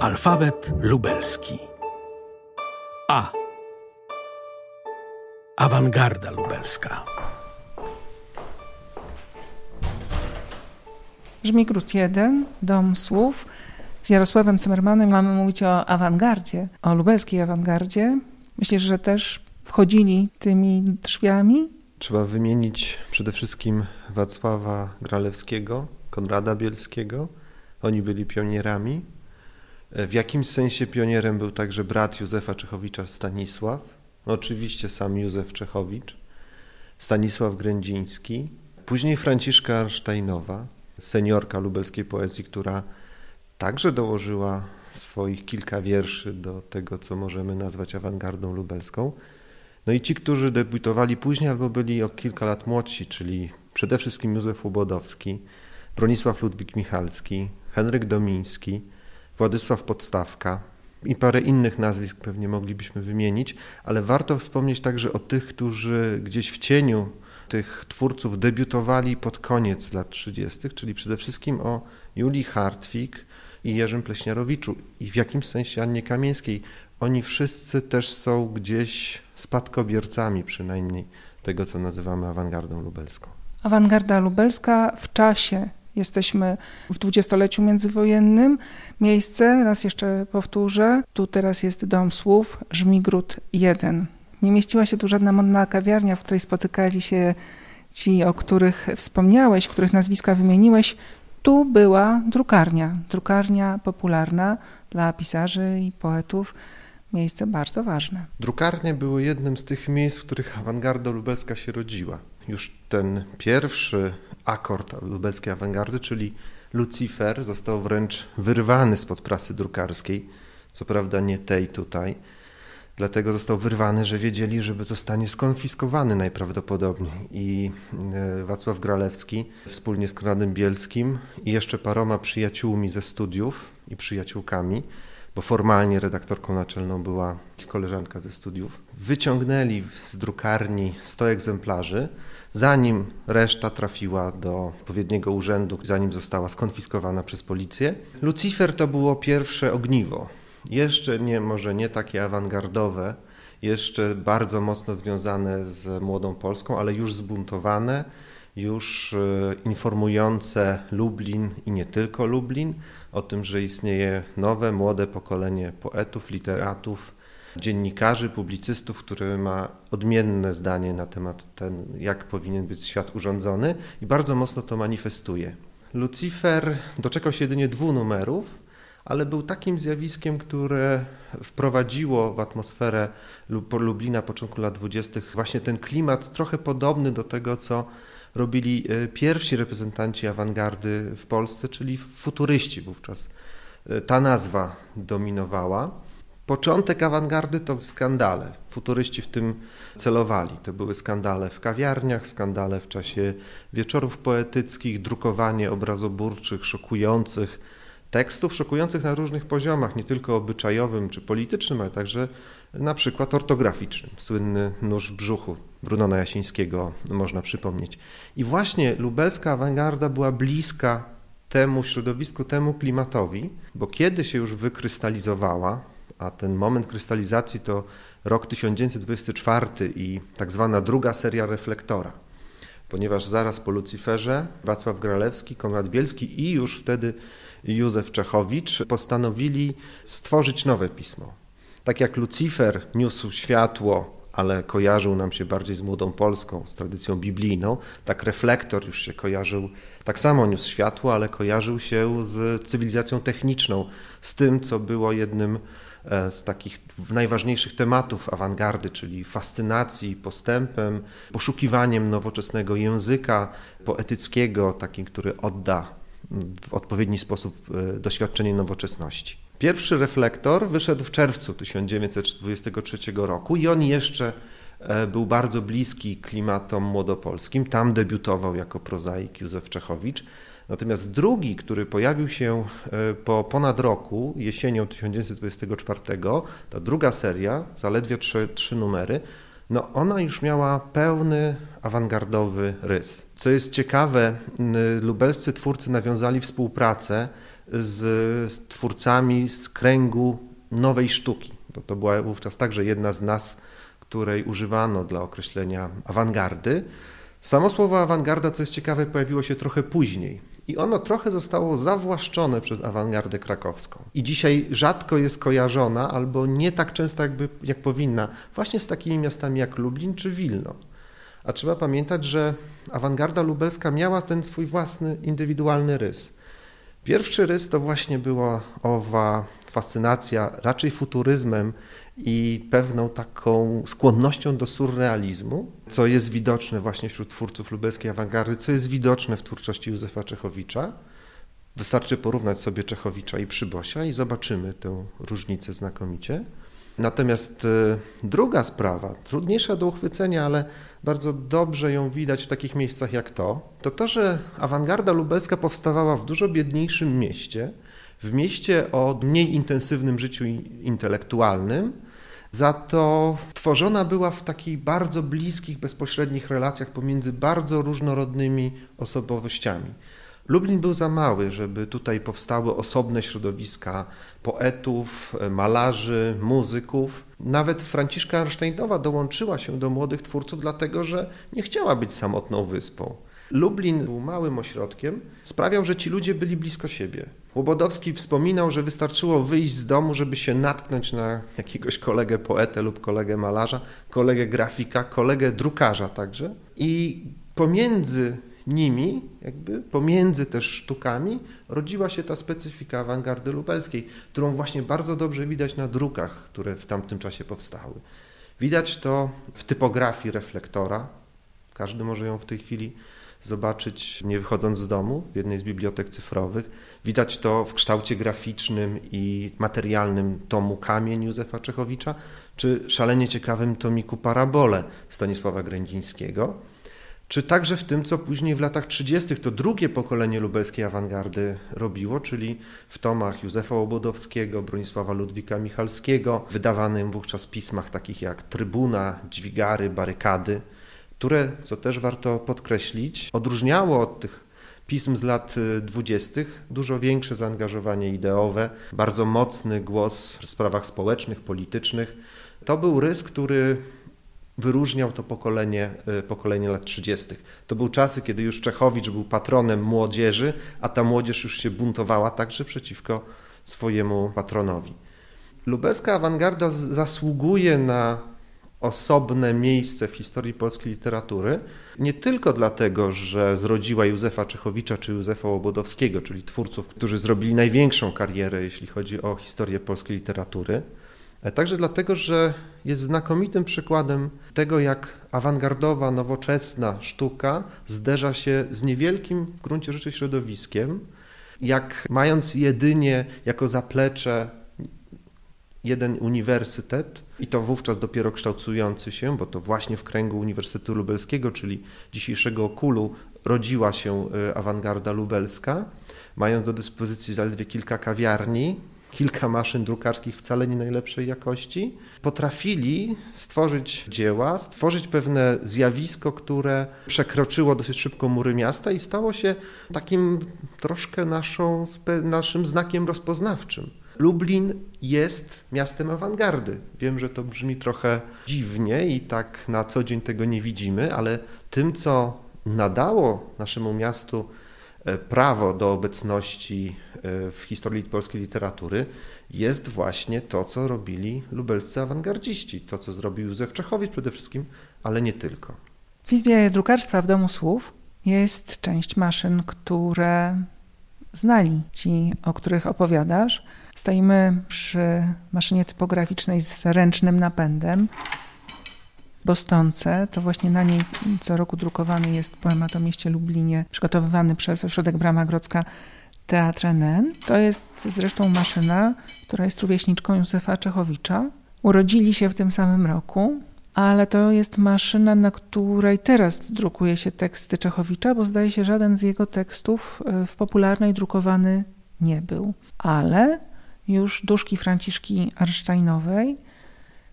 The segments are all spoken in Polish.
Alfabet lubelski. A. Awangarda lubelska. Żmigród 1, Dom Słów. Z Jarosławem Cymmermanem mamy mówić o awangardzie, o lubelskiej awangardzie. Myślę, że też wchodzili tymi drzwiami. Trzeba wymienić przede wszystkim Wacława Gralewskiego, Konrada Bielskiego. Oni byli pionierami. W jakimś sensie pionierem był także brat Józefa Czechowicza Stanisław. No oczywiście sam Józef Czechowicz, Stanisław Grędziński, później Franciszka Arnsteinowa, seniorka lubelskiej poezji, która także dołożyła swoich kilka wierszy do tego, co możemy nazwać awangardą lubelską. No i ci, którzy debiutowali później albo byli o kilka lat młodsi, czyli przede wszystkim Józef Łobodowski, Bronisław Ludwik Michalski, Henryk Domiński, Władysław Podstawka i parę innych nazwisk pewnie moglibyśmy wymienić, ale warto wspomnieć także o tych, którzy gdzieś w cieniu tych twórców debiutowali pod koniec lat 30., czyli przede wszystkim o Julii Hartwig i Jerzym Pleśniarowiczu i w jakimś sensie Annie Kamieńskiej. Oni wszyscy też są gdzieś spadkobiercami przynajmniej tego, co nazywamy awangardą lubelską. Awangarda lubelska w czasie. Jesteśmy w dwudziestoleciu międzywojennym. Miejsce, raz jeszcze powtórzę, tu teraz jest Dom Słów, Żmigród 1. Nie mieściła się tu żadna modna kawiarnia, w której spotykali się ci, o których wspomniałeś, których nazwiska wymieniłeś. Tu była drukarnia, drukarnia popularna dla pisarzy i poetów. Miejsce bardzo ważne. Drukarnie były jednym z tych miejsc, w których awangarda lubelska się rodziła. Już ten pierwszy akord lubelskiej awangardy, czyli Lucifer, został wręcz wyrwany spod prasy drukarskiej. Co prawda nie tej tutaj, dlatego został wyrwany, że wiedzieli, że zostanie skonfiskowany najprawdopodobniej. I e, Wacław Gralewski wspólnie z Konradem Bielskim i jeszcze paroma przyjaciółmi ze studiów i przyjaciółkami, bo formalnie redaktorką naczelną była koleżanka ze studiów, wyciągnęli z drukarni 100 egzemplarzy, zanim reszta trafiła do odpowiedniego urzędu, zanim została skonfiskowana przez policję. Lucifer to było pierwsze ogniwo jeszcze nie, może nie takie awangardowe, jeszcze bardzo mocno związane z młodą Polską, ale już zbuntowane, już e, informujące Lublin i nie tylko Lublin o tym, że istnieje nowe, młode pokolenie poetów, literatów, dziennikarzy, publicystów, które ma odmienne zdanie na temat ten, jak powinien być świat urządzony i bardzo mocno to manifestuje. Lucifer doczekał się jedynie dwóch numerów, ale był takim zjawiskiem, które wprowadziło w atmosferę Lublina początku lat dwudziestych właśnie ten klimat trochę podobny do tego, co robili e, pierwsi reprezentanci awangardy w Polsce, czyli futuryści wówczas. E, ta nazwa dominowała. Początek awangardy to skandale. Futuryści w tym celowali. To były skandale w kawiarniach, skandale w czasie wieczorów poetyckich, drukowanie obrazoburczych, szokujących tekstów szokujących na różnych poziomach, nie tylko obyczajowym czy politycznym, ale także na przykład ortograficznym. Słynny nóż w brzuchu Brunona Jasińskiego można przypomnieć. I właśnie lubelska awangarda była bliska temu środowisku, temu klimatowi, bo kiedy się już wykrystalizowała, a ten moment krystalizacji to rok 1924 i tak zwana druga seria reflektora, ponieważ zaraz po Luciferze Wacław Gralewski, Konrad Bielski i już wtedy Józef Czechowicz postanowili stworzyć nowe pismo. Tak jak Lucifer niósł światło, ale kojarzył nam się bardziej z młodą Polską, z tradycją biblijną, tak reflektor już się kojarzył, tak samo niósł światło, ale kojarzył się z cywilizacją techniczną, z tym, co było jednym e, z takich najważniejszych tematów awangardy, czyli fascynacji postępem, poszukiwaniem nowoczesnego języka poetyckiego, takim, który odda w odpowiedni sposób e, doświadczenie nowoczesności. Pierwszy reflektor wyszedł w czerwcu 1923 roku i on jeszcze e, był bardzo bliski klimatom młodopolskim. Tam debiutował jako prozaik Józef Czechowicz. Natomiast drugi, który pojawił się e, po ponad roku, jesienią 1924, ta druga seria, zaledwie trzy, trzy numery, no ona już miała pełny awangardowy rys. Co jest ciekawe, lubelscy twórcy nawiązali współpracę z twórcami z kręgu nowej sztuki, bo to była wówczas także jedna z nazw, której używano dla określenia awangardy. Samo słowo awangarda, co jest ciekawe, pojawiło się trochę później. I ono trochę zostało zawłaszczone przez awangardę krakowską. I dzisiaj rzadko jest kojarzona, albo nie tak często, jakby, jak powinna, właśnie z takimi miastami jak Lublin czy Wilno. A trzeba pamiętać, że awangarda lubelska miała ten swój własny, indywidualny rys. Pierwszy rys to właśnie była owa fascynacja raczej futuryzmem i pewną taką skłonnością do surrealizmu, co jest widoczne właśnie wśród twórców lubelskiej awangardy, co jest widoczne w twórczości Józefa Czechowicza. Wystarczy porównać sobie Czechowicza i Przybosia i zobaczymy tę różnicę znakomicie. Natomiast e, druga sprawa, trudniejsza do uchwycenia, ale bardzo dobrze ją widać w takich miejscach jak to, to to, że awangarda lubelska powstawała w dużo biedniejszym mieście, w mieście o mniej intensywnym życiu intelektualnym, za to tworzona była w takich bardzo bliskich, bezpośrednich relacjach pomiędzy bardzo różnorodnymi osobowościami. Lublin był za mały, żeby tutaj powstały osobne środowiska poetów, malarzy, muzyków. Nawet Franciszka Arnsteinowa dołączyła się do młodych twórców, dlatego że nie chciała być samotną wyspą. Lublin był małym ośrodkiem, sprawiał, że ci ludzie byli blisko siebie. Łobodowski wspominał, że wystarczyło wyjść z domu, żeby się natknąć na jakiegoś kolegę poetę lub kolegę malarza, kolegę grafika, kolegę drukarza także. I pomiędzy nimi, jakby pomiędzy też sztukami, rodziła się ta specyfika awangardy lubelskiej, którą właśnie bardzo dobrze widać na drukach, które w tamtym czasie powstały. Widać to w typografii reflektora. Każdy może ją w tej chwili zobaczyć, nie wychodząc z domu, w jednej z bibliotek cyfrowych. Widać to w kształcie graficznym i materialnym tomu Kamień Józefa Czechowicza, czy szalenie ciekawym tomiku Parabole Stanisława Grędzińskiego czy także w tym, co później w latach 30. to drugie pokolenie lubelskiej awangardy robiło, czyli w tomach Józefa Łobodowskiego, Bronisława Ludwika Michalskiego, wydawanym wówczas pismach takich jak Trybuna, Dźwigary, Barykady, które, co też warto podkreślić, odróżniało od tych pism z lat dwudziestych dużo większe zaangażowanie ideowe, bardzo mocny głos w sprawach społecznych, politycznych. To był rys, który wyróżniał to pokolenie, y, pokolenie lat 30. To były czasy, kiedy już Czechowicz był patronem młodzieży, a ta młodzież już się buntowała także przeciwko swojemu patronowi. Lubelska awangarda zasługuje na osobne miejsce w historii polskiej literatury, nie tylko dlatego, że zrodziła Józefa Czechowicza czy Józefa Łobodowskiego, czyli twórców, którzy zrobili największą karierę, jeśli chodzi o historię polskiej literatury, także dlatego, że jest znakomitym przykładem tego, jak awangardowa, nowoczesna sztuka zderza się z niewielkim w gruncie rzeczy środowiskiem, jak mając jedynie jako zaplecze jeden uniwersytet i to wówczas dopiero kształtujący się, bo to właśnie w kręgu Uniwersytetu Lubelskiego, czyli dzisiejszego Okulu, rodziła się y, awangarda lubelska, mając do dyspozycji zaledwie kilka kawiarni, kilka maszyn drukarskich wcale nie najlepszej jakości, potrafili stworzyć dzieła, stworzyć pewne zjawisko, które przekroczyło dosyć szybko mury miasta i stało się takim troszkę naszą, naszym znakiem rozpoznawczym. Lublin jest miastem awangardy. Wiem, że to brzmi trochę dziwnie i tak na co dzień tego nie widzimy, ale tym, co nadało naszemu miastu E, prawo do obecności w historii polskiej literatury jest właśnie to, co robili lubelscy awangardziści, to, co zrobił Józef Czechowicz przede wszystkim, ale nie tylko. W Izbie Drukarstwa w Domu Słów jest część maszyn, które znali ci, o których opowiadasz. Stoimy przy maszynie typograficznej z ręcznym napędem. Bostonce, to właśnie na niej co roku drukowany jest poemat o mieście Lublinie, przygotowywany przez Ośrodek Brama Grodzka Teatr NN. To jest zresztą maszyna, która jest rówieśniczką Józefa Czechowicza. Urodzili się w tym samym roku, ale to jest maszyna, na której teraz drukuje się teksty Czechowicza, bo zdaje się, żaden z jego tekstów e, w popularnej drukowany nie był. Ale już duszki Franciszki Arsztajnowej,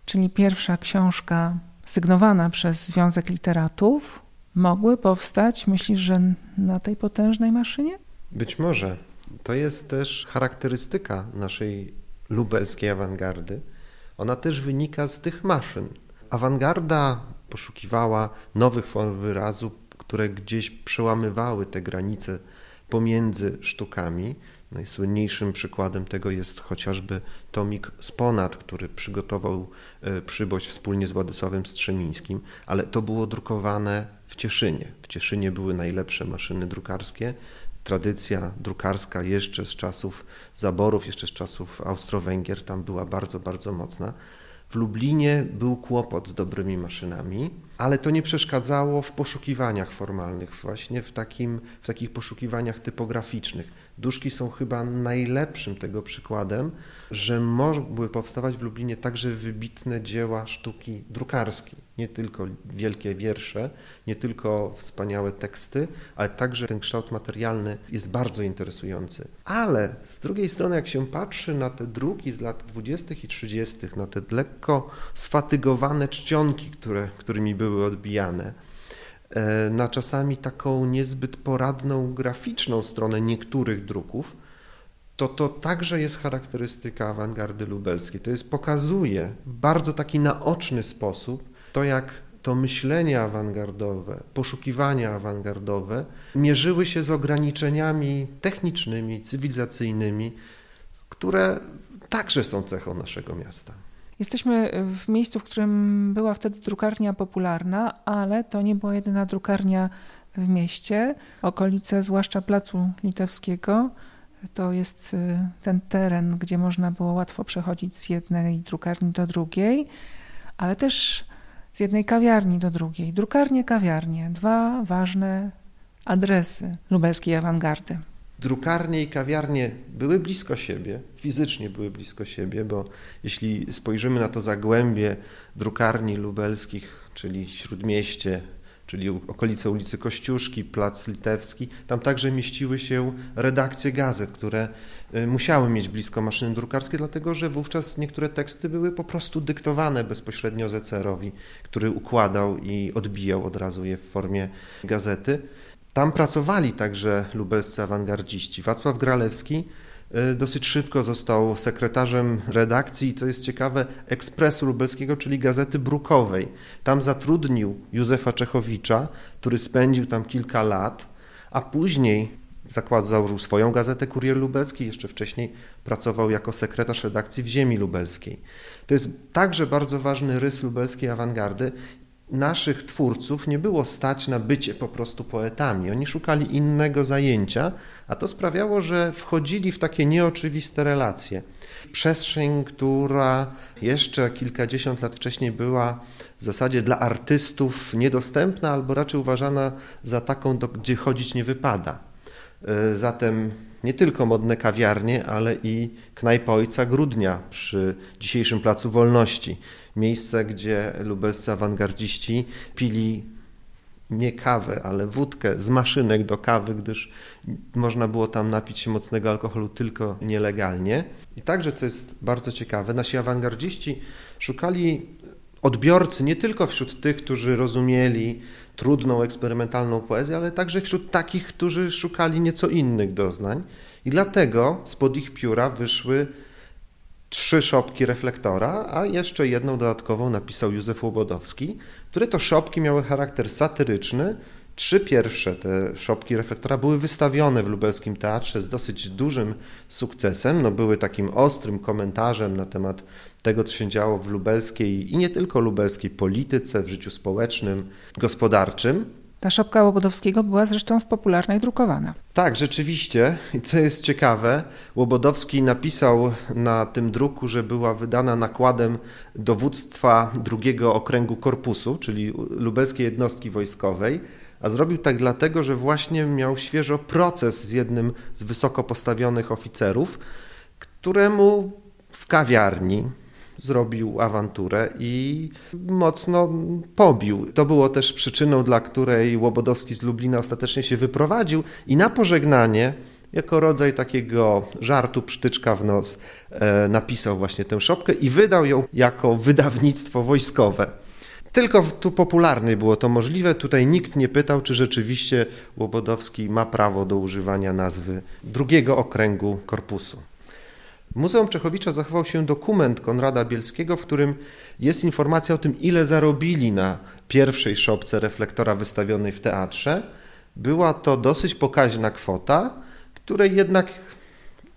czyli pierwsza książka sygnowana przez Związek Literatów, mogły powstać, myślisz, że na tej potężnej maszynie? Być może. To jest też charakterystyka naszej lubelskiej awangardy. Ona też wynika z tych maszyn. Awangarda poszukiwała nowych form wyrazu, które gdzieś przełamywały te granice pomiędzy sztukami. Najsłynniejszym przykładem tego jest chociażby tomik Sponat, który przygotował e, Przyboś wspólnie z Władysławem Strzemińskim, ale to było drukowane w Cieszynie. W Cieszynie były najlepsze maszyny drukarskie. Tradycja drukarska jeszcze z czasów zaborów, jeszcze z czasów Austro-Węgier tam była bardzo, bardzo mocna. W Lublinie był kłopot z dobrymi maszynami, ale to nie przeszkadzało w poszukiwaniach formalnych, właśnie w, takim, w takich poszukiwaniach typograficznych. Duszki są chyba najlepszym tego przykładem, że mogły powstawać w Lublinie także wybitne dzieła sztuki drukarskiej. Nie tylko wielkie wiersze, nie tylko wspaniałe teksty, ale także ten kształt materialny jest bardzo interesujący. Ale z drugiej strony, jak się patrzy na te druki z lat 20. i 30., na te lekko sfatygowane czcionki, które, którymi były odbijane, e, na czasami taką niezbyt poradną graficzną stronę niektórych druków, to to także jest charakterystyka awangardy lubelskiej. To jest pokazuje w bardzo taki naoczny sposób to, jak to myślenie awangardowe, poszukiwania awangardowe mierzyły się z ograniczeniami technicznymi, cywilizacyjnymi, które także są cechą naszego miasta. Jesteśmy w miejscu, w którym była wtedy drukarnia popularna, ale to nie była jedyna drukarnia w mieście. Okolice, zwłaszcza Placu Litewskiego, to jest y, ten teren, gdzie można było łatwo przechodzić z jednej drukarni do drugiej, ale też z jednej kawiarni do drugiej. Drukarnie, kawiarnie. Dwa ważne adresy lubelskiej awangardy. Drukarnie i kawiarnie były blisko siebie, fizycznie były blisko siebie, bo jeśli spojrzymy na to zagłębie drukarni lubelskich, czyli Śródmieście, czyli okolice ulicy Kościuszki, Plac Litewski. Tam także mieściły się redakcje gazet, które y, musiały mieć blisko maszyny drukarskie, dlatego że wówczas niektóre teksty były po prostu dyktowane bezpośrednio Zecerowi, który układał i odbijał od razu je w formie gazety. Tam pracowali także lubelscy awangardziści. Wacław Gralewski E, dosyć szybko został sekretarzem redakcji, co jest ciekawe, Ekspresu Lubelskiego, czyli Gazety Brukowej. Tam zatrudnił Józefa Czechowicza, który spędził tam kilka lat, a później zakład założył swoją gazetę Kurier Lubelski, jeszcze wcześniej pracował jako sekretarz redakcji w Ziemi Lubelskiej. To jest także bardzo ważny rys lubelskiej awangardy naszych twórców nie było stać na bycie po prostu poetami. Oni szukali innego zajęcia, a to sprawiało, że wchodzili w takie nieoczywiste relacje. Przestrzeń, która jeszcze kilkadziesiąt lat wcześniej była w zasadzie dla artystów niedostępna, albo raczej uważana za taką, do, gdzie chodzić nie wypada. E, zatem nie tylko modne kawiarnie, ale i knajpa Ojca Grudnia przy dzisiejszym Placu Wolności. Miejsce, gdzie lubelscy awangardziści pili nie kawę, ale wódkę z maszynek do kawy, gdyż można było tam napić się mocnego alkoholu tylko nielegalnie. I także, co jest bardzo ciekawe, nasi awangardziści szukali odbiorcy nie tylko wśród tych, którzy rozumieli trudną, eksperymentalną poezję, ale także wśród takich, którzy szukali nieco innych doznań. I dlatego spod ich pióra wyszły trzy szopki reflektora, a jeszcze jedną dodatkową napisał Józef Łobodowski, które to szopki miały charakter satyryczny. Trzy pierwsze te szopki reflektora były wystawione w lubelskim teatrze z dosyć dużym sukcesem. No, były takim ostrym komentarzem na temat tego, co się działo w lubelskiej i nie tylko lubelskiej polityce, w życiu społecznym, gospodarczym. Ta szopka Łobodowskiego była zresztą w popularnej drukowana. Tak, rzeczywiście. I co jest ciekawe, Łobodowski napisał na tym druku, że była wydana nakładem dowództwa drugiego okręgu korpusu, czyli lubelskiej jednostki wojskowej, a zrobił tak dlatego, że właśnie miał świeżo proces z jednym z wysoko postawionych oficerów, któremu w kawiarni zrobił awanturę i mocno pobił. To było też przyczyną, dla której Łobodowski z Lublina ostatecznie się wyprowadził i na pożegnanie jako rodzaj takiego żartu, psztyczka w nos, e, napisał właśnie tę szopkę i wydał ją jako wydawnictwo wojskowe. Tylko tu popularnej było to możliwe. Tutaj nikt nie pytał, czy rzeczywiście Łobodowski ma prawo do używania nazwy drugiego okręgu korpusu. W Muzeum Czechowicza zachował się dokument Konrada Bielskiego, w którym jest informacja o tym, ile zarobili na pierwszej szopce reflektora wystawionej w teatrze. Była to dosyć pokaźna kwota, której jednak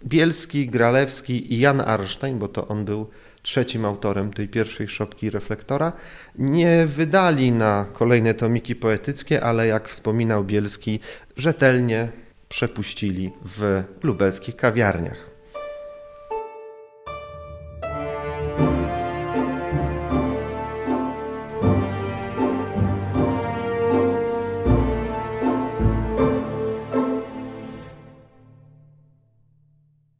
Bielski, Gralewski i Jan Arnstein, bo to on był trzecim autorem tej pierwszej szopki reflektora, nie wydali na kolejne tomiki poetyckie, ale jak wspominał Bielski, rzetelnie przepuścili w lubelskich kawiarniach.